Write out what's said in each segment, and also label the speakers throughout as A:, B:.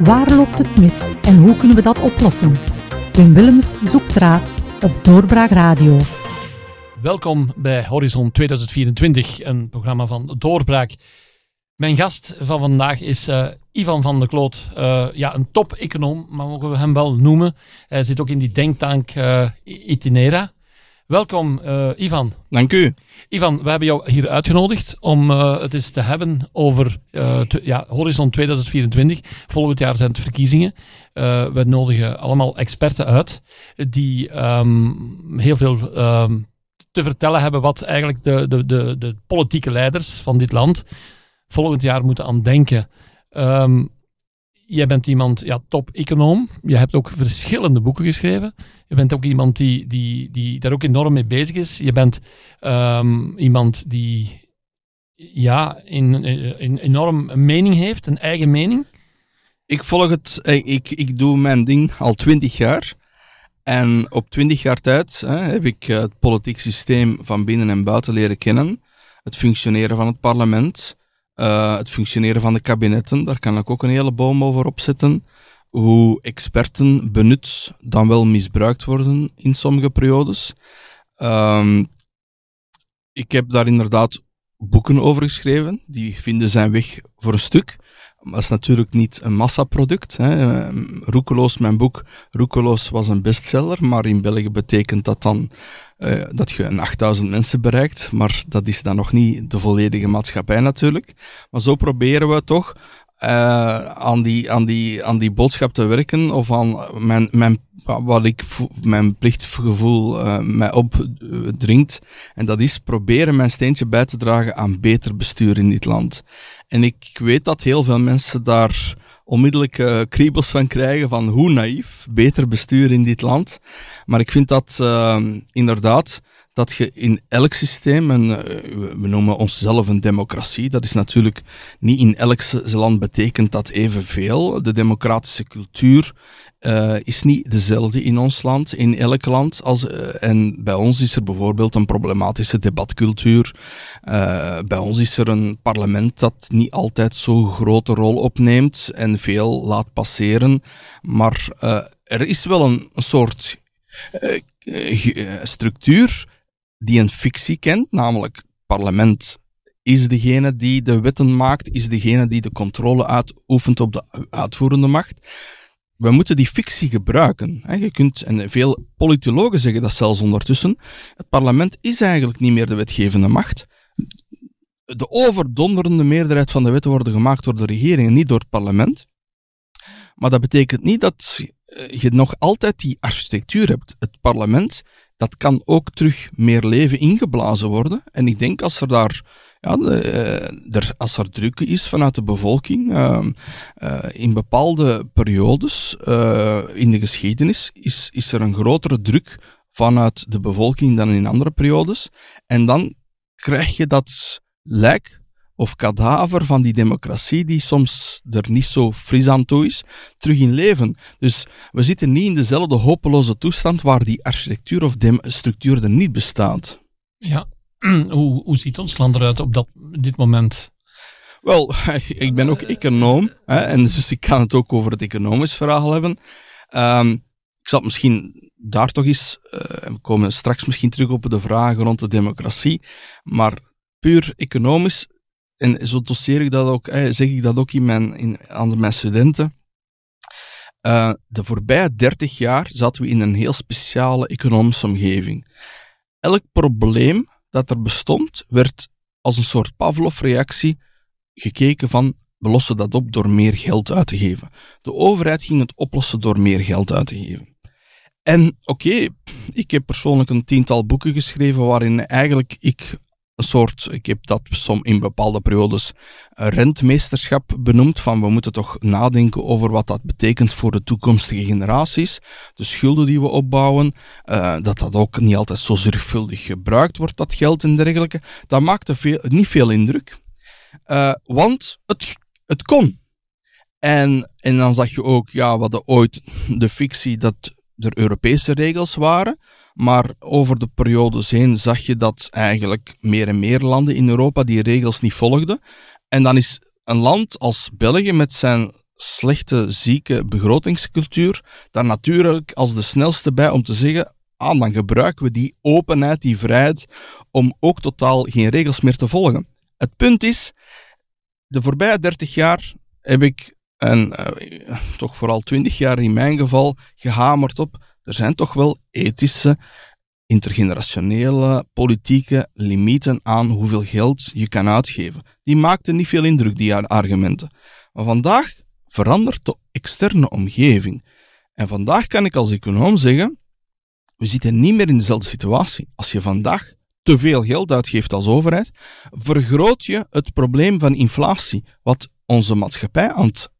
A: Waar loopt het mis en hoe kunnen we dat oplossen? Wim Willems zoekt raad op Doorbraak Radio.
B: Welkom bij Horizon 2024, een programma van Doorbraak. Mijn gast van vandaag is uh, Ivan van der Kloot. Uh, ja, een top-econoom, maar mogen we hem wel noemen. Hij zit ook in die denktank uh, Itinera. Welkom, Ivan.
C: Dank u.
B: Ivan, we hebben jou hier uitgenodigd om het eens te hebben over ja, Horizon 2024. Volgend jaar zijn het verkiezingen. we nodigen allemaal experten uit die um, heel veel um, te vertellen hebben wat eigenlijk de, de, de, de politieke leiders van dit land volgend jaar moeten aan denken. Um, jij bent iemand, ja, top-econoom. Je hebt ook verschillende boeken geschreven. Je bent ook iemand die, die, die daar ook enorm mee bezig is. Je bent um, iemand die ja, in, in, enorm een mening heeft, een eigen mening.
C: Ik volg het, eh, ik, ik doe mijn ding al twintig jaar. En op twintig jaar tijd hè, heb ik het politiek systeem van binnen en buiten leren kennen. Het functioneren van het parlement. Uh, het functioneren van de kabinetten, daar kan ik ook een hele boom over opzetten. Hoe experten benut dan wel misbruikt worden in sommige periodes. Um, ik heb daar inderdaad boeken over geschreven. Die vinden zijn weg voor een stuk. Maar dat is natuurlijk niet een massaproduct. Hè. Roekeloos, mijn boek Roekeloos was een bestseller, maar in België betekent dat dan uh, dat je een 8000 mensen bereikt. Maar dat is dan nog niet de volledige maatschappij natuurlijk. Maar zo proberen we toch uh, aan, die, aan, die, aan die boodschap te werken of aan mijn, mijn, wat ik, mijn plichtgevoel uh, mij opdringt. En dat is proberen mijn steentje bij te dragen aan beter bestuur in dit land. En ik weet dat heel veel mensen daar onmiddellijk kriebels van krijgen van hoe naïef, beter bestuur in dit land. Maar ik vind dat inderdaad dat je in elk systeem, en uh, we noemen onszelf een democratie, dat is natuurlijk niet in elk land betekent dat evenveel. De democratische cultuur uh, is niet dezelfde in ons land, in elk land. Als, uh, en bij ons is er bijvoorbeeld een problematische debatcultuur. Bij ons is er een parlement dat niet altijd zo'n grote rol opneemt en veel laat passeren. Maar er is wel een, een soort structuur die een fictie kent, namelijk het parlement is degene die de wetten maakt, is degene die de controle uitoefent op de uitvoerende macht we moeten die fictie gebruiken. Je kunt, en veel politologen zeggen dat zelfs ondertussen, het parlement is eigenlijk niet meer de wetgevende macht. De overdonderende meerderheid van de wetten worden gemaakt door de regering en niet door het parlement. Maar dat betekent niet dat je nog altijd die architectuur hebt. Het parlement, dat kan ook terug meer leven ingeblazen worden. En ik denk als er daar ja, eh, als er druk is vanuit de bevolking, uh, uh, in bepaalde periodes uh, in de geschiedenis, is, is er een grotere druk vanuit de bevolking dan in andere periodes. En dan krijg je dat lijk of kadaver van die democratie, die soms er niet zo fris aan toe is, terug in leven. Dus we zitten niet in dezelfde hopeloze toestand waar die architectuur of structuur er niet bestaat.
B: Ja, hoe, hoe ziet ons land eruit op dat, dit moment?
C: Wel, ik ben ook econoom, hè, en dus ik kan het ook over het economisch verhaal hebben. Um, ik zal misschien daar toch eens, uh, we komen straks misschien terug op de vragen rond de democratie, maar puur economisch, en zo doseer ik dat ook, zeg ik dat ook in mijn, in, aan mijn studenten. Uh, de voorbije dertig jaar zaten we in een heel speciale economische omgeving. Elk probleem dat er bestond, werd als een soort Pavlov-reactie gekeken van we lossen dat op door meer geld uit te geven. De overheid ging het oplossen door meer geld uit te geven. En oké, ik heb persoonlijk een tiental boeken geschreven waarin eigenlijk ik een soort, ik heb dat som in bepaalde periodes rentmeesterschap benoemd, van we moeten toch nadenken over wat dat betekent voor de toekomstige generaties, de schulden die we opbouwen, uh, dat dat ook niet altijd zo zorgvuldig gebruikt wordt, dat geld en dergelijke. Dat maakte veel, niet veel indruk, uh, want het, het kon. En, en dan zag je ook, ja, hadden ooit de fictie dat er Europese regels waren. Maar over de periodes heen zag je dat eigenlijk meer en meer landen in Europa die regels niet volgden. En dan is een land als België met zijn slechte, zieke begrotingscultuur daar natuurlijk als de snelste bij om te zeggen, ah, dan gebruiken we die openheid, die vrijheid, om ook totaal geen regels meer te volgen. Het punt is, de voorbije 30 jaar heb ik, en uh, toch vooral 20 jaar in mijn geval, gehamerd op, er zijn toch wel ethische, intergenerationele, politieke limieten aan hoeveel geld je kan uitgeven. Die maakten niet veel indruk, die argumenten. Maar vandaag verandert de externe omgeving. En vandaag kan ik als econoom zeggen, we zitten niet meer in dezelfde situatie. Als je vandaag te veel geld uitgeeft als overheid, vergroot je het probleem van inflatie, wat onze maatschappij aan het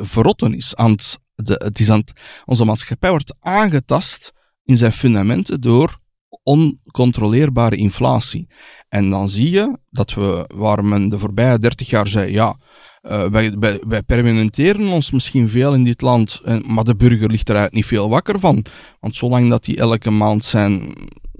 C: verrotten is. Aan het, de, het is aan onze maatschappij wordt aangetast in zijn fundamenten door oncontroleerbare inflatie. En dan zie je dat we, waar men de voorbije 30 jaar zei, ja, uh, wij, wij, permanenteren ons misschien veel in dit land, maar de burger ligt eruit niet veel wakker van. Want zolang dat hij elke maand zijn,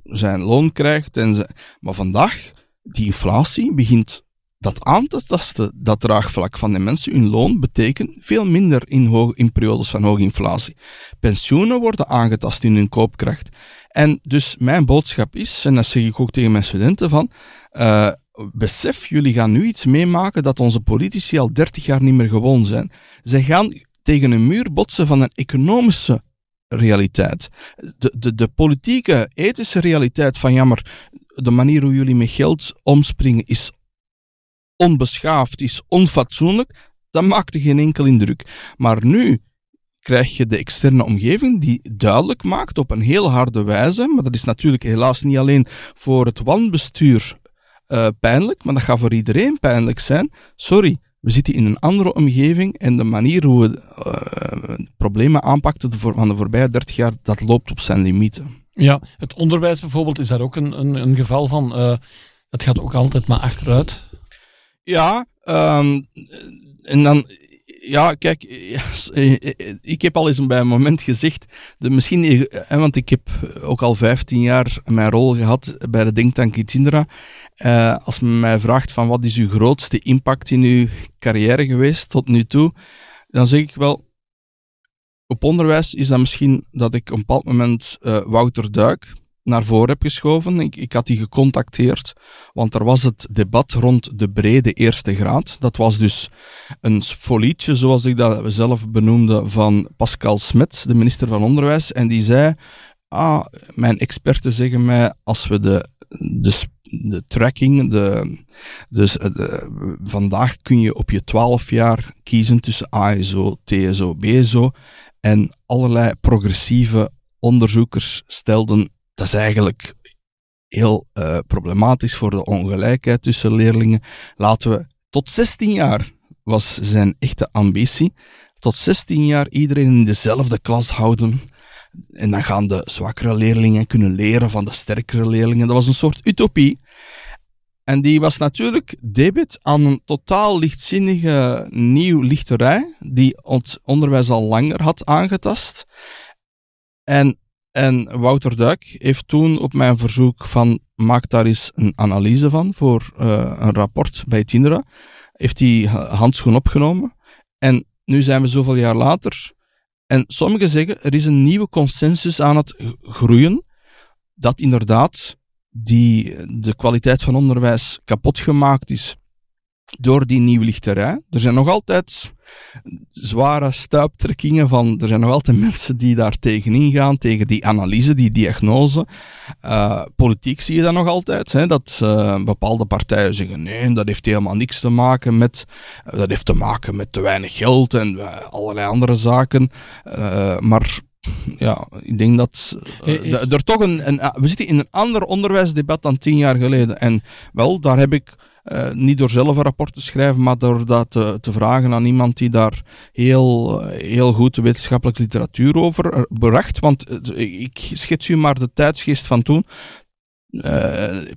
C: zijn loon krijgt, en maar vandaag, die inflatie begint dat aan te tasten, dat draagvlak van de mensen. Hun loon betekent veel minder in, in periodes van hoge inflatie. Pensioenen worden aangetast in hun koopkracht. En dus mijn boodschap is, en dat zeg ik ook tegen mijn studenten van, uh, besef, jullie gaan nu iets meemaken dat onze politici al 30 jaar niet meer gewoon zijn. Zij gaan tegen een muur botsen van een economische realiteit. De, de, de politieke, ethische realiteit van jammer, de manier hoe jullie met geld omspringen is onbeschaafd, is onfatsoenlijk. Dat maakte geen enkel indruk. Maar nu krijg je de externe omgeving die duidelijk maakt op een heel harde wijze, maar dat is natuurlijk helaas niet alleen voor het wanbestuur uh, pijnlijk, maar dat gaat voor iedereen pijnlijk zijn. Sorry, we zitten in een andere omgeving en de manier hoe we uh, problemen aanpakten van de voorbije 30 jaar, dat loopt op zijn limieten.
B: Ja, het onderwijs bijvoorbeeld is daar ook een, een, een geval van. Uh, het gaat ook altijd maar achteruit.
C: Ja, um, en dan ja, kijk, ik heb al eens bij een moment gezegd, de, misschien, want ik heb ook al 15 jaar mijn rol gehad bij de Denktank Itindra. Uh, als men mij vraagt van wat is uw grootste impact in uw carrière geweest tot nu toe, dan zeg ik wel, op onderwijs is dat misschien dat ik op een bepaald moment uh, Wouter Duik, naar voren heb geschoven. Ik, ik had die gecontacteerd, want er was het debat rond de brede eerste graad. Dat was dus een folietje, zoals ik dat zelf benoemde, van Pascal Smets, de minister van Onderwijs. En die zei, ah, mijn experten zeggen mij, als we de, de, de tracking, de, dus de, vandaag kun je op je 12 jaar kiezen tussen ASO, TSO, BSO. En allerlei progressieve onderzoekers stelden dat is eigenlijk heel uh, problematisch voor de ongelijkheid tussen leerlingen. Laten we tot 16 jaar was zijn echte ambitie. Tot 16 jaar iedereen in dezelfde klas houden. En dan gaan de zwakkere leerlingen kunnen leren van de sterkere leerlingen. Dat was een soort utopie. En die was natuurlijk debit aan een totaal lichtzinnige nieuw lichterij, die het onderwijs al langer had aangetast. En en Wouter Duik heeft toen op mijn verzoek van maak daar eens een analyse van voor uh, een rapport bij Tindra, heeft hij handschoen opgenomen. En nu zijn we zoveel jaar later. En sommigen zeggen er is een nieuwe consensus aan het groeien, dat inderdaad die, de kwaliteit van onderwijs kapot gemaakt is door die nieuwlichterij. Er zijn nog altijd zware stuiptrekkingen van, er zijn nog altijd mensen die daar tegenin gaan, tegen die analyse, die diagnose. Uh, politiek zie je dat nog altijd, hè, dat uh, bepaalde partijen zeggen, nee, dat heeft helemaal niks te maken met, uh, dat heeft te maken met te weinig geld en allerlei andere zaken. maar ja, ik denk dat er toch een, een, we zitten in een ander onderwijsdebat dan tien jaar geleden. En wel, daar heb ik uh, niet door zelf een rapport te schrijven, maar door dat te, vragen aan iemand die daar heel, heel goed wetenschappelijke literatuur over eh, bracht. Want uh, ik schets u maar de tijdsgeest van toen.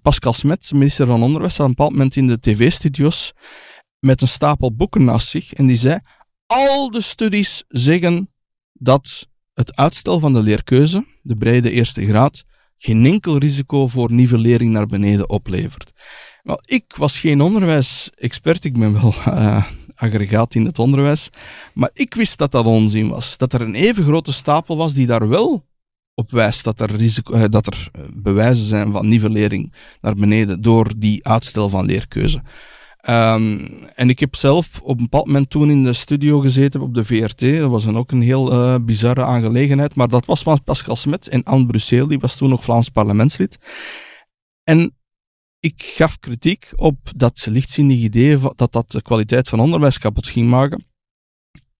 C: Pascal Smet, minister van Onderwijs, had een bepaald moment in de tv-studio's met een stapel boeken naast zich en die zei: Al de studies zeggen dat het uitstel van de leerkeuze, de brede eerste graad, geen enkel risico voor nivellering naar beneden oplevert. Wel, ik was geen onderwijsexpert, ik ben wel uh, aggregaat in het onderwijs. Maar ik wist dat dat onzin was. Dat er een even grote stapel was die daar wel op wijst dat er, risico, eh, dat er bewijzen zijn van nivellering naar beneden door die uitstel van leerkeuze. Um, en ik heb zelf op een bepaald moment toen in de studio gezeten op de VRT. Dat was dan ook een heel uh, bizarre aangelegenheid. Maar dat was van Pascal Smet en Anne Brussel, die was toen nog Vlaams parlementslid. En ik gaf kritiek op dat lichtzinnige idee dat dat de kwaliteit van onderwijs kapot ging maken.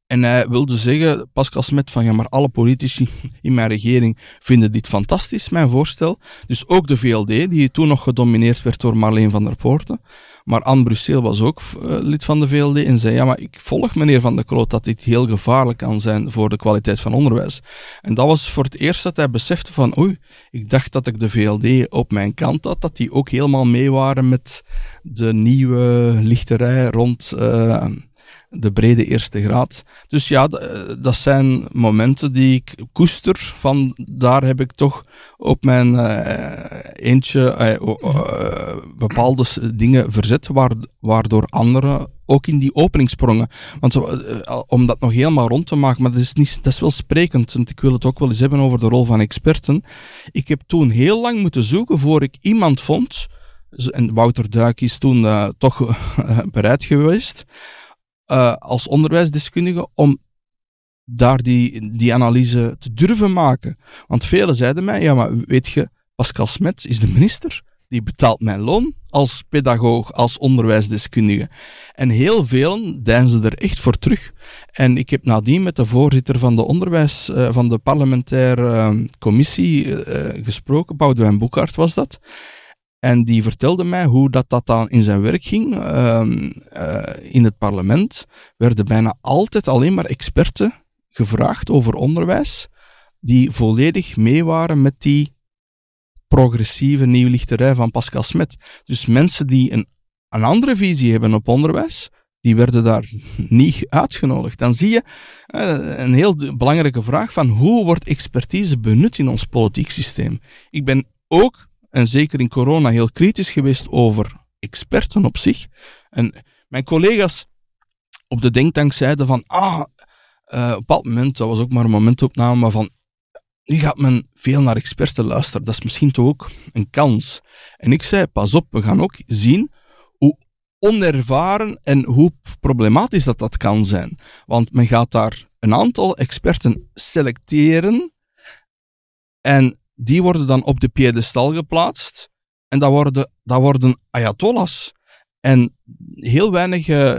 C: En hij wilde zeggen, Pascal Smet, van ja, maar alle politici in mijn regering vinden dit fantastisch, mijn voorstel. Dus ook de VLD, die toen nog gedomineerd werd door Marleen van der Poorten. Maar Anne Brussel was ook uh, lid van de VLD en zei, ja, maar ik volg meneer Van der Kroot dat dit heel gevaarlijk kan zijn voor de kwaliteit van onderwijs. En dat was voor het eerst dat hij besefte van, oei, ik dacht dat ik de VLD op mijn kant had, dat die ook helemaal mee waren met de nieuwe lichterij rond... Uh, de brede eerste graad. Dus ja, eh, dat zijn momenten die ik koester. Van daar heb ik toch op mijn uh, eentje uh, bepaalde dingen verzet, waardoor anderen ook in die opening sprongen. Want om dat nog helemaal rond te maken, maar dat is, niet, dat is wel sprekend, want ik wil het ook wel eens hebben over de rol van experten. Ik heb toen heel lang moeten zoeken voor ik iemand vond, en Wouter Duik is toen toch bereid geweest, uh, als onderwijsdeskundige om daar die, die analyse te durven maken. Want velen zeiden mij, ja maar weet je, Pascal Smet is de minister, die betaalt mijn loon als pedagoog, als onderwijsdeskundige. En heel velen deinzen er echt voor terug. En ik heb nadien met de voorzitter van de onderwijs, uh, van de parlementaire uh, commissie gesproken, Boudewijn Boekhaart was dat. En die vertelde mij hoe dat, dat dan in zijn werk ging. Uh, uh, in het parlement werden bijna altijd alleen maar experten gevraagd over onderwijs, die volledig mee waren met die progressieve nieuwlichterij van Pascal Smet. Dus mensen die een, een andere visie hebben op onderwijs, die werden daar niet uitgenodigd. Dan zie je uh, een heel belangrijke vraag van hoe wordt expertise benut in ons politiek systeem? Ik ben ook en zeker in corona heel kritisch geweest over experten op zich. En mijn collega's op de denktank zeiden van, ah, uh, op een bepaald moment, dat was ook maar een momentopname, maar van, nu gaat men veel naar experten luisteren. Dat is misschien toch ook een kans. En ik zei, pas op, we gaan ook zien hoe onervaren en hoe problematisch dat dat kan zijn. Want men gaat daar een aantal experten selecteren en die worden dan op de piedestal geplaatst. En dat worden, dat worden ayatollahs. En heel weinig uh,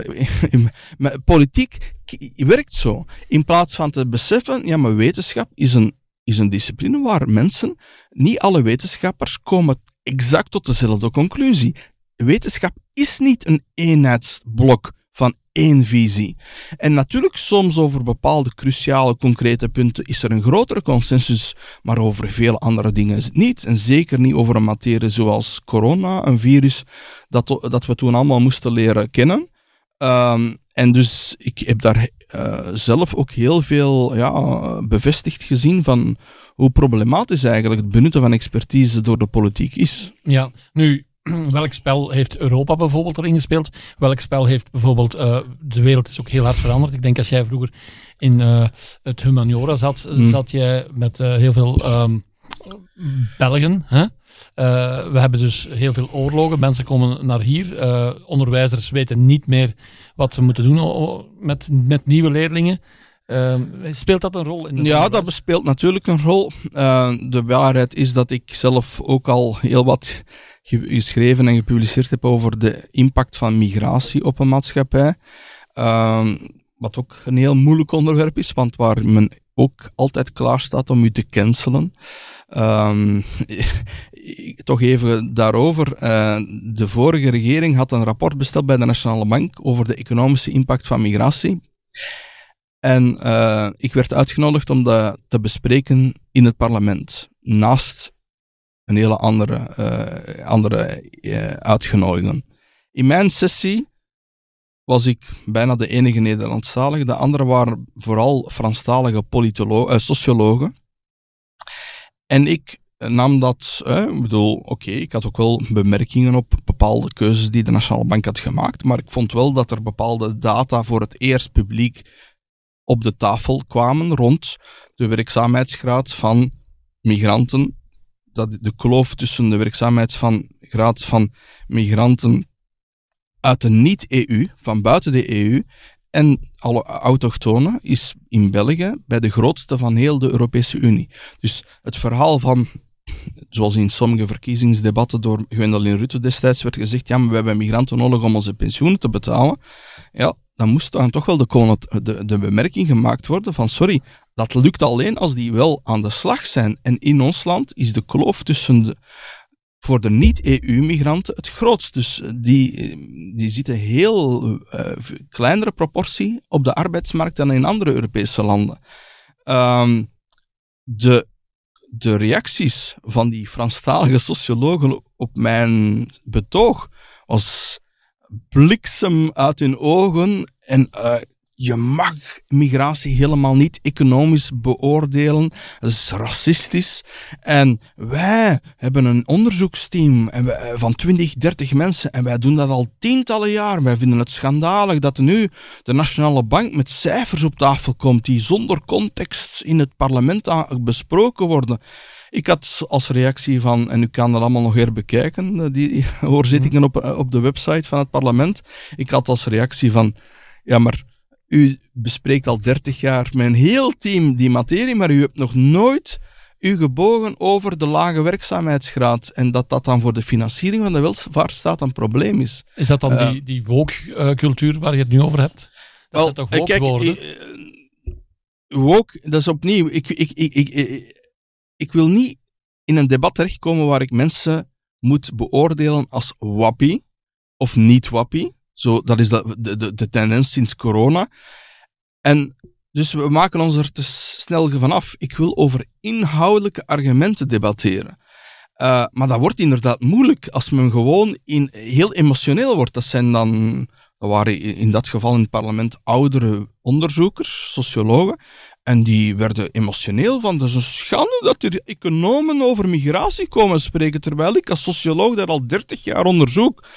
C: politiek werkt zo. In plaats van te beseffen, ja, maar wetenschap is een, is een discipline waar mensen, niet alle wetenschappers, komen exact tot dezelfde conclusie. Wetenschap is niet een eenheidsblok van één visie. En natuurlijk, soms over bepaalde cruciale, concrete punten is er een grotere consensus, maar over veel andere dingen is het niet. En zeker niet over een materie zoals corona, een virus dat, dat we toen allemaal moesten leren kennen. Um, en dus ik heb daar uh, zelf ook heel veel ja, bevestigd gezien van hoe problematisch eigenlijk het benutten van expertise door de politiek is.
B: Ja, nu welk spel heeft Europa bijvoorbeeld erin gespeeld? Welk spel heeft bijvoorbeeld, uh, de wereld is ook heel hard veranderd. Ik denk als jij vroeger in uh, het humaniora zat, hmm. zat jij met uh, heel veel um, Belgen. Hè? we hebben dus heel veel oorlogen. Mensen komen naar hier. onderwijzers weten niet meer wat ze moeten doen met, met nieuwe leerlingen. Uh, speelt dat een rol? In
C: ja, dat speelt natuurlijk een rol. Uh, de waarheid is dat ik zelf ook al heel wat geschreven en gepubliceerd heb over de impact van migratie op een maatschappij. Uh, wat ook een heel moeilijk onderwerp is, want waar men ook altijd klaar staat om u te cancelen. Um, toch even daarover. Uh, de vorige regering had een rapport besteld bij de Nationale Bank over de economische impact van migratie. En uh, ik werd uitgenodigd om dat te bespreken in het parlement. Naast een hele andere, uh, andere uh, uitgenodigden. In mijn sessie was ik bijna de enige Nederlandstalige. De anderen waren vooral Franstalige sociologen. En ik nam dat, ik bedoel, oké, ik had ook wel bemerkingen op bepaalde keuzes die de Nationale Bank had gemaakt, maar ik vond wel dat er bepaalde data voor het eerst publiek op de tafel kwamen rond de werkzaamheidsgraad van migranten, dat de kloof tussen de werkzaamheidsgraad van migranten uit de niet-EU, van buiten de EU, en alle autochtonen is in België bij de grootste van heel de Europese Unie. Dus het verhaal van, zoals in sommige verkiezingsdebatten door Gwendolyn Rutte destijds werd gezegd, ja, maar we hebben migranten nodig om onze pensioenen te betalen. Ja, dan moest dan toch wel de, de, de bemerking gemaakt worden van, sorry, dat lukt alleen als die wel aan de slag zijn. En in ons land is de kloof tussen de, voor de niet-EU-migranten het grootst. Dus eh, die, eh, die zitten heel uh, kleinere proportie op de arbeidsmarkt dan in andere Europese landen. Um, de, de reacties van die Franstalige sociologen op mijn betoog was bliksem uit hun ogen en je mag migratie helemaal niet economisch beoordelen. Dat is racistisch. En wij hebben een onderzoeksteam van 20, 30 mensen en wij doen dat al tientallen jaar. Wij vinden het schandalig dat nu de Nationale Bank met cijfers op tafel komt die zonder context in het parlement besproken worden. Ik had als reactie van, en u kan dat allemaal nog weer bekijken, eh, die hoorzittingen op, eh, op de website van het parlement. Ik had als reactie van, ja maar u bespreekt al 30 jaar met een heel team die materie, maar u hebt nog nooit u gebogen over de lage werkzaamheidsgraad en dat dat dan voor de financiering van de welvaartsstaat een probleem is.
B: Is dat dan uh, die, die woke-cultuur waar je het nu over hebt? Dat wel, toch woke kijk,
C: woke, dat is opnieuw, ik, ik, ik, ik, ik, wil niet in een debat terechtkomen waar ik mensen moet beoordelen als wappie of niet wappie. Zo, dat is de, de, de tendens sinds corona. En dus we maken ons er te snel van af. Ik wil over inhoudelijke argumenten debatteren. Uh, maar dat wordt inderdaad moeilijk als men gewoon in, heel emotioneel wordt. Dat zijn dan, dat waren in dat geval in het parlement oudere onderzoekers, sociologen. En die werden emotioneel van, dat is een schande dat er economen over migratie komen spreken, terwijl ik als socioloog daar al 30 jaar onderzoek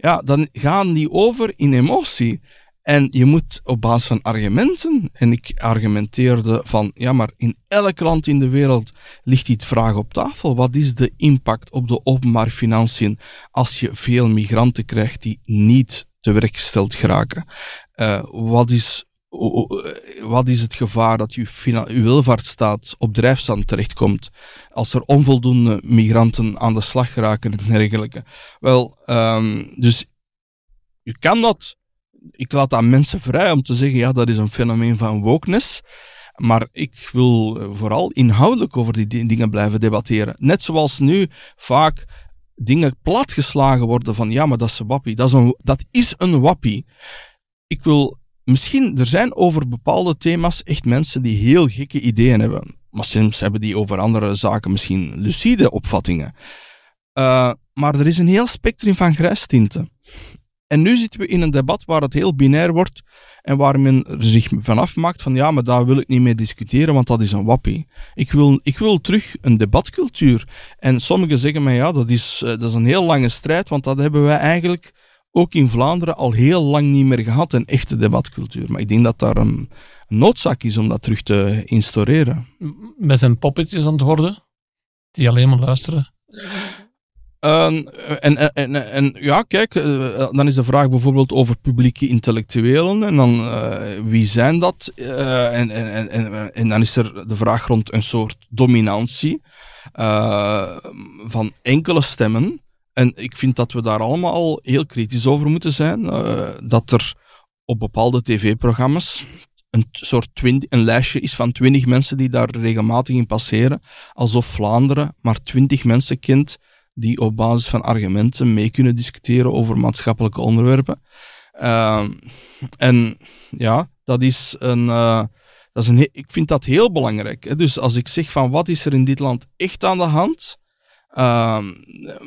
C: ja, dan gaan die over in emotie. En je moet op basis van argumenten, en ik argumenteerde van, ja, maar in elk land in de wereld ligt die vraag op tafel. Wat is de impact op de openbare financiën als je veel migranten krijgt die niet te werk gesteld geraken? Uh, wat is wat is het gevaar dat uw, uw welvaartsstaat op drijfstand terechtkomt als er onvoldoende migranten aan de slag geraken en dergelijke? Wel, um, dus je kan dat, ik laat aan mensen vrij om te zeggen, ja, dat is een fenomeen van wokeness. Maar ik wil vooral inhoudelijk over die dingen blijven debatteren. Net zoals nu vaak dingen platgeslagen worden van, ja, maar dat is een wappie. Dat is een, dat is een wappie. Ik wil misschien, er zijn over bepaalde thema's echt mensen die heel gekke ideeën hebben. Maar soms hebben die over andere zaken misschien lucide opvattingen. Uh, maar er is een heel spectrum van grijstinten. En nu zitten we in een debat waar het heel binair wordt en waar men zich vanaf maakt van ja, maar daar wil ik niet mee discussiëren, want dat is een wappie. Ik wil, ik wil terug een debatcultuur. En sommigen zeggen mij ja, dat is, uh, dat is een heel lange strijd, want dat hebben wij eigenlijk ook in Vlaanderen al heel lang niet meer gehad, een echte debatcultuur. Maar ik denk dat daar een noodzaak is om dat terug te instaureren.
B: Met zijn poppetjes aan het worden, die alleen maar luisteren.
C: Uh, en, en, en, ja, kijk, uh, dan is de vraag bijvoorbeeld over publieke intellectuelen. En dan, uh, wie zijn dat? en, en, en, en dan is er de vraag rond een soort dominantie van enkele stemmen. En ik vind dat we daar allemaal heel kritisch over moeten zijn. Uh, dat er op bepaalde tv-programma's een soort een lijstje is van twintig mensen die daar regelmatig in passeren. Alsof Vlaanderen maar twintig mensen kent die op basis van argumenten mee kunnen discussiëren over maatschappelijke onderwerpen. Uh, en ja, dat is een. Uh, dat is een ik vind dat heel belangrijk. Dus als ik zeg van wat is er in dit land echt aan de hand, uh,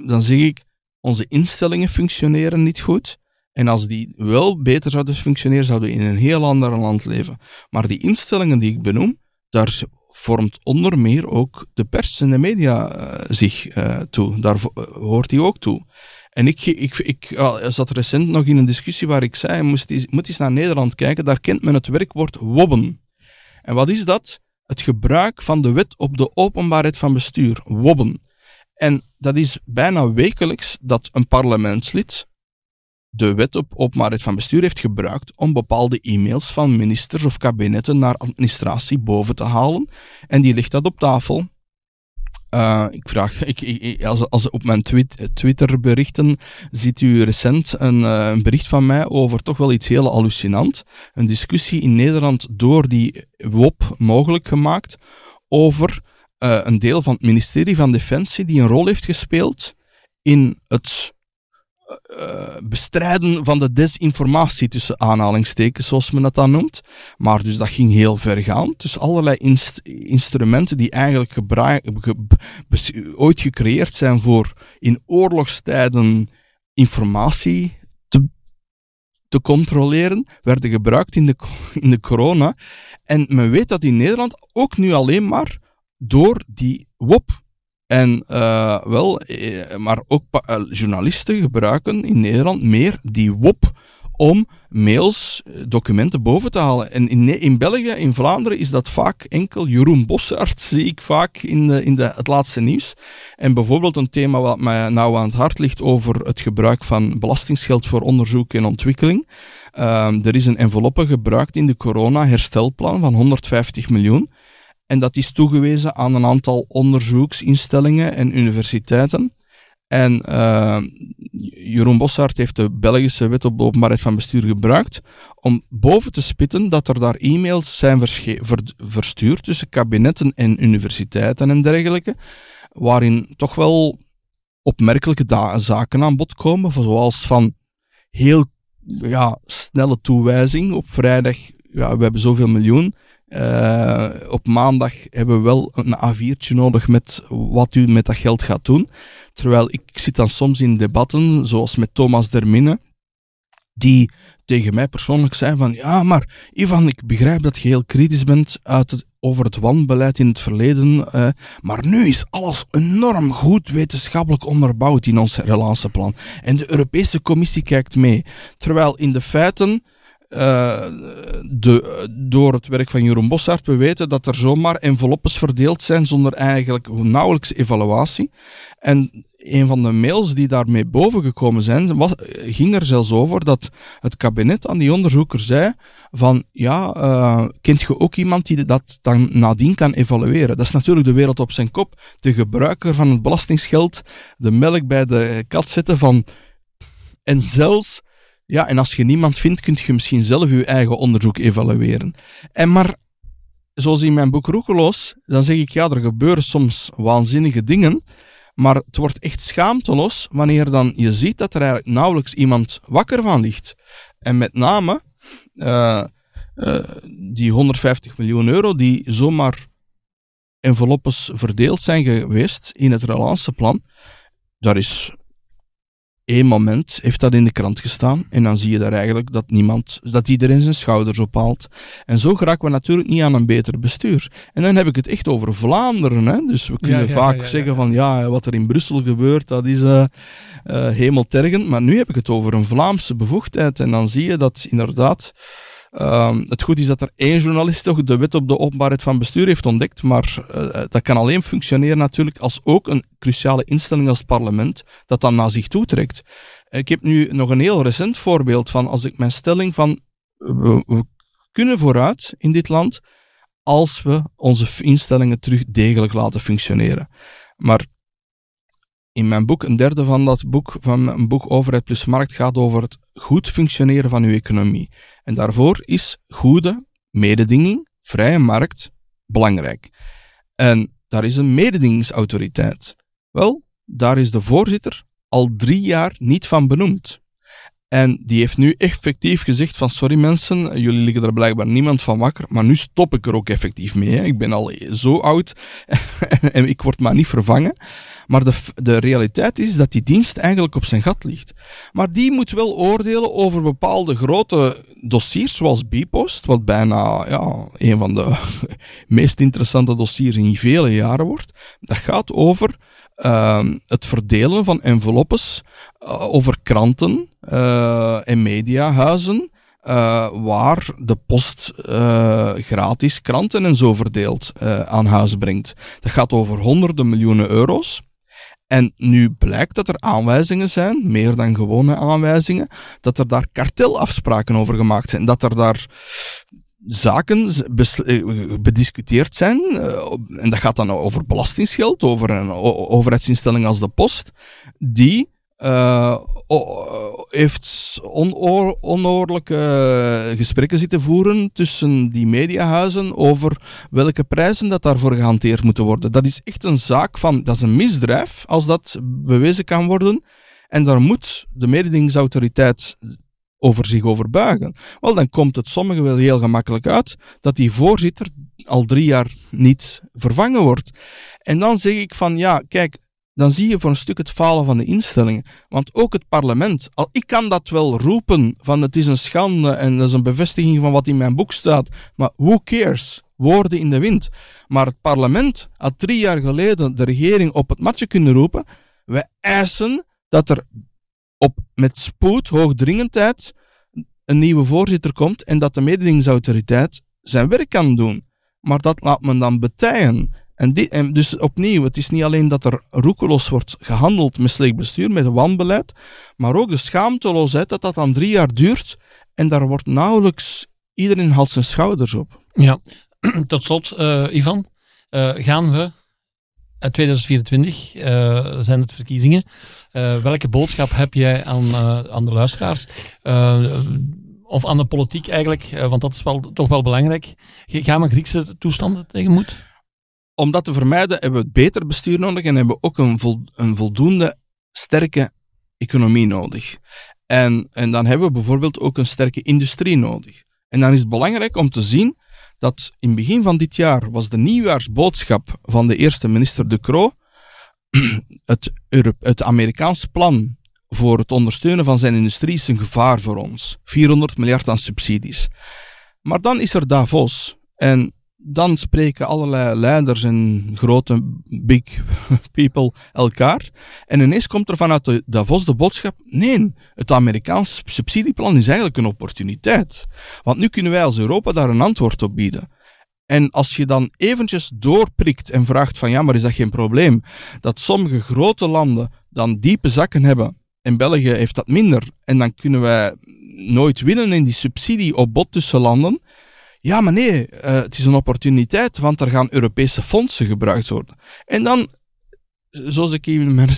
C: dan zeg ik, onze instellingen functioneren niet goed. En als die wel beter zouden functioneren, zouden we in een heel ander land leven. Maar die instellingen die ik benoem, daar vormt onder meer ook de pers en de media uh, zich uh, toe. Daar hoort hij ook toe. En ik, ik, ik zat recent nog in een discussie waar ik zei, moest moet eens naar Nederland kijken, daar kent men het werkwoord wobben. En wat is dat? Het gebruik van de wet op de openbaarheid van bestuur, wobben. En dat is bijna wekelijks dat een parlementslid de wet op openbaarheid van bestuur heeft gebruikt om bepaalde e-mails van ministers of kabinetten naar administratie boven te halen. En die ligt dat op tafel. Uh, ik vraag, ik, als, als op mijn tweet, Twitter-berichten ziet u recent een, uh, een, bericht van mij over toch wel iets heel hallucinant. Een discussie in Nederland door die WOP mogelijk gemaakt over uh, een deel van het ministerie van Defensie die een rol heeft gespeeld in het uh, bestrijden van de desinformatie tussen aanhalingstekens, zoals men dat dan noemt. Maar dus dat ging heel ver gaan. Dus allerlei inst instrumenten die eigenlijk ge ooit gecreëerd zijn voor in oorlogstijden informatie te, te controleren, werden gebruikt in de, in de corona. En men weet dat in Nederland ook nu alleen maar door die WOP en uh, wel, eh, maar ook uh, journalisten gebruiken in Nederland meer die WOP om mails, documenten boven te halen. En in, in België, in Vlaanderen, is dat vaak enkel Jeroen Bossart, zie ik vaak in, de, in de, het laatste nieuws. En bijvoorbeeld een thema wat mij nou aan het hart ligt over het gebruik van belastingsgeld voor onderzoek en ontwikkeling. Uh, er is een enveloppe gebruikt in de corona-herstelplan van 150 miljoen. En dat is toegewezen aan een aantal onderzoeksinstellingen en universiteiten. En uh, Jeroen Bossart heeft de Belgische wet op openbaarheid van bestuur gebruikt om boven te spitten dat er daar e-mails zijn verstuurd tussen kabinetten en universiteiten en dergelijke, waarin toch wel opmerkelijke zaken aan bod komen, zoals van heel ja, snelle toewijzing op vrijdag, ja, we hebben zoveel miljoen, uh, op maandag hebben we wel een A4'tje nodig met wat u met dat geld gaat doen. Terwijl ik zit dan soms in debatten, zoals met Thomas Dermine, die tegen mij persoonlijk zei van, ja, maar Ivan, ik begrijp dat je heel kritisch bent uit over het wanbeleid in het verleden, uh, maar nu is alles enorm goed wetenschappelijk onderbouwd in ons relatieplan. En de Europese Commissie kijkt mee. Terwijl in de feiten uh, de, door het werk van Jeroen Bossart, we weten dat er zomaar enveloppes verdeeld zijn zonder eigenlijk nauwelijks evaluatie. En een van de mails die daarmee boven gekomen zijn, was, ging er zelfs over dat het kabinet aan die onderzoeker zei van, ja, uh, kent je ook iemand die dat dan nadien kan evalueren? Dat is natuurlijk de wereld op zijn kop. De gebruiker van het belastingsgeld, de melk bij de kat zetten van, en zelfs ja, en als je niemand vindt, kun je misschien zelf je eigen onderzoek evalueren. En maar, zoals in mijn boek Roekeloos, dan zeg ik, ja, er gebeuren soms waanzinnige dingen, maar het wordt echt schaamteloos wanneer dan je ziet dat er eigenlijk nauwelijks iemand wakker van ligt. En met name uh, uh, die 150 miljoen euro die zomaar enveloppes verdeeld zijn geweest in het relanceplan, daar is één moment heeft dat in de krant gestaan. En dan zie je daar eigenlijk dat niemand, dat iedereen zijn schouders ophaalt. En zo geraken we natuurlijk niet aan een beter bestuur. En dan heb ik het echt over Vlaanderen. Hè? Dus we kunnen vaak zeggen van ja, wat er in Brussel gebeurt, dat is uh, uh, hemeltergend. Maar nu heb ik het over een Vlaamse bevoegdheid. En dan zie je dat inderdaad Um, het goed is dat er één journalist toch de wet op de openbaarheid van bestuur heeft ontdekt, maar uh, dat kan alleen functioneren natuurlijk als ook een cruciale instelling als parlement dat dan naar zich toetrekt. Ik heb nu nog een heel recent voorbeeld van als ik mijn stelling van we kunnen vooruit in dit land als we onze instellingen terug degelijk laten functioneren. Maar in mijn boek, een derde van dat boek, van een boek Overheid plus Markt, gaat over het goed functioneren van uw economie. En daarvoor is goede mededinging, vrije markt, belangrijk. En daar is een mededingingsautoriteit. Wel, daar is de voorzitter al drie jaar niet van benoemd. En die heeft nu effectief gezegd van sorry mensen, jullie liggen er blijkbaar niemand van wakker, maar nu stop ik er ook effectief mee. Hè. Ik ben al zo oud en ik word maar niet vervangen. Maar de, de realiteit is dat die dienst eigenlijk op zijn gat ligt. Maar die moet wel oordelen over bepaalde grote dossiers zoals Bpost, wat bijna ja, een van de meest interessante dossiers in vele jaren wordt, dat gaat over uh, het verdelen van enveloppes uh, over kranten uh, en mediahuizen. Uh, waar de post gratis kranten en zo verdeeld aan huis brengt. Dat gaat over honderden miljoenen euro's. En nu blijkt dat er aanwijzingen zijn, meer dan gewone aanwijzingen, dat er daar kartelafspraken over gemaakt zijn. Dat er daar zaken bediscuteerd zijn, en dat gaat dan over belastingsgeld, over een overheidsinstelling als de Post, die uh, heeft onoor, onoorlijke gesprekken zitten voeren tussen die mediahuizen over welke prijzen dat daarvoor gehanteerd moeten worden. Dat is echt een zaak van, dat is een misdrijf als dat bewezen kan worden. En daar moet de mededingingsautoriteit over zich over buigen. Wel, dan komt het sommigen wel heel gemakkelijk uit dat die voorzitter al drie jaar niet vervangen wordt. En dan zeg ik van, ja, kijk, dan zie je voor een stuk het falen van de instellingen. Want ook het parlement, al ik kan dat wel roepen van het is een schande en dat is een bevestiging van wat in mijn boek staat, maar who cares? Woorden in de wind. Maar het parlement had drie jaar geleden de regering op het matje kunnen roepen. We eisen dat er op, met spoed, hoogdringendheid, een nieuwe voorzitter komt en dat de mededingingsautoriteit zijn werk kan doen. Maar dat laat men dan betijen. En, dus opnieuw, het is niet alleen dat er roekeloos wordt gehandeld met slecht bestuur, met wanbeleid, maar ook de schaamteloosheid dat dat dan drie jaar duurt en daar wordt nauwelijks iedereen haalt zijn schouders op.
B: Ja, tot slot, uh, Ivan, uh, gaan we in 2024 uh, zijn het verkiezingen. Uh, welke boodschap heb jij aan, aan de luisteraars? of aan de politiek eigenlijk? want dat is wel, toch wel belangrijk. Gaan we Griekse toestanden tegenmoet?
C: om dat te vermijden hebben we het beter bestuur nodig en hebben we ook een, een voldoende sterke economie nodig. En, en dan hebben we bijvoorbeeld ook een sterke industrie nodig. En dan is het belangrijk om te zien dat in begin van dit jaar was de nieuwjaarsboodschap van de eerste minister De Croo het, het Amerikaans plan voor het ondersteunen van zijn industrie is een gevaar voor ons. 400 miljard aan subsidies. Maar dan is er Davos. En dan spreken allerlei leiders en grote big people elkaar. En ineens komt er vanuit de Davos de boodschap: nee, het Amerikaans subsidieplan is eigenlijk een opportuniteit. Want nu kunnen wij als Europa daar een antwoord op bieden. En als je dan eventjes doorprikt en vraagt van ja, maar is dat geen probleem? Dat sommige grote landen dan diepe zakken hebben en België heeft dat minder. En dan kunnen wij nooit winnen in die subsidie op bod tussen landen. Ja, maar nee, uh, het is een opportuniteit, want er gaan Europese fondsen gebruikt worden. En dan, zoals ik in mijn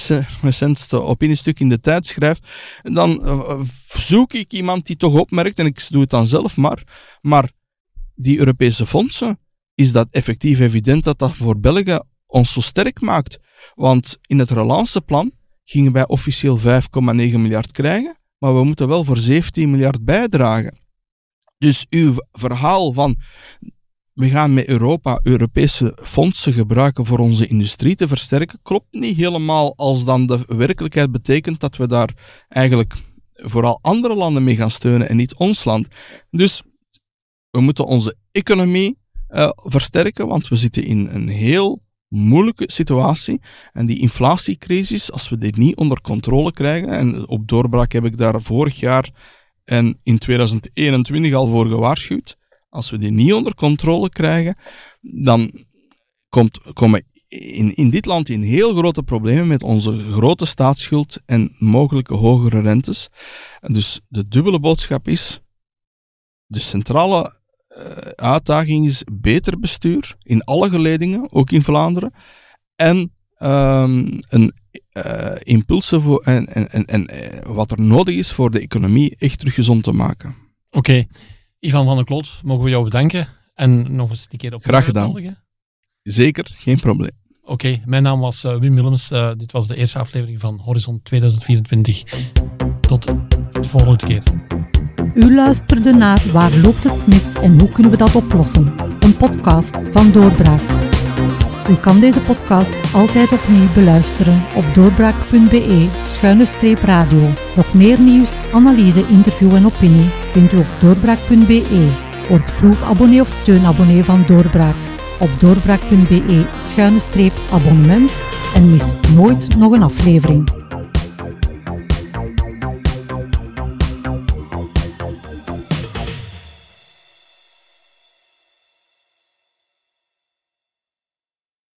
C: recentste opiniestuk in de tijd schrijf, dan uh, zoek ik iemand die toch opmerkt, en ik doe het dan zelf maar, maar die Europese fondsen, is dat effectief evident dat dat voor België ons zo sterk maakt? Want in het relanceplan gingen wij officieel 5,9 miljard krijgen, maar we moeten wel voor 17 miljard bijdragen. Dus uw verhaal van we gaan met Europa Europese fondsen gebruiken voor onze industrie te versterken, klopt niet helemaal als dan de werkelijkheid betekent dat we daar eigenlijk vooral andere landen mee gaan steunen en niet ons land. Dus we moeten onze economie uh, versterken, want we zitten in een heel moeilijke situatie. En die inflatiecrisis, als we dit niet onder controle krijgen, en op doorbraak heb ik daar vorig jaar en in 2021 al voor gewaarschuwd. Als we die niet onder controle krijgen, dan komt, komen in, in dit land in heel grote problemen met onze grote staatsschuld en mogelijke hogere rentes. En dus de dubbele boodschap is: de centrale uh, uitdaging is beter bestuur in alle geledingen, ook in Vlaanderen. En um, een uh, impulsen voor, en, en, en, en eh, wat er nodig is voor de economie echt terug gezond te maken.
B: Oké, Ivan van der Kloot, mogen we jou bedanken en nog eens een keer op
C: Graag gedaan. Zeker, geen probleem.
B: Oké, mijn naam was uh, Wim Willems. Uh, dit was de eerste aflevering van Horizon 2024. Tot de volgende keer.
A: U luisterde naar Waar loopt het mis en hoe kunnen we dat oplossen? Een podcast van Doorbraak. U kan deze podcast altijd opnieuw beluisteren op doorbraak.be schuine streep radio. Nog meer nieuws, analyse, interview en opinie vindt u op doorbraak.be. Word proefabonnee of steunabonnee van Doorbraak op doorbraak.be schuine streep abonnement en mis nooit nog een aflevering.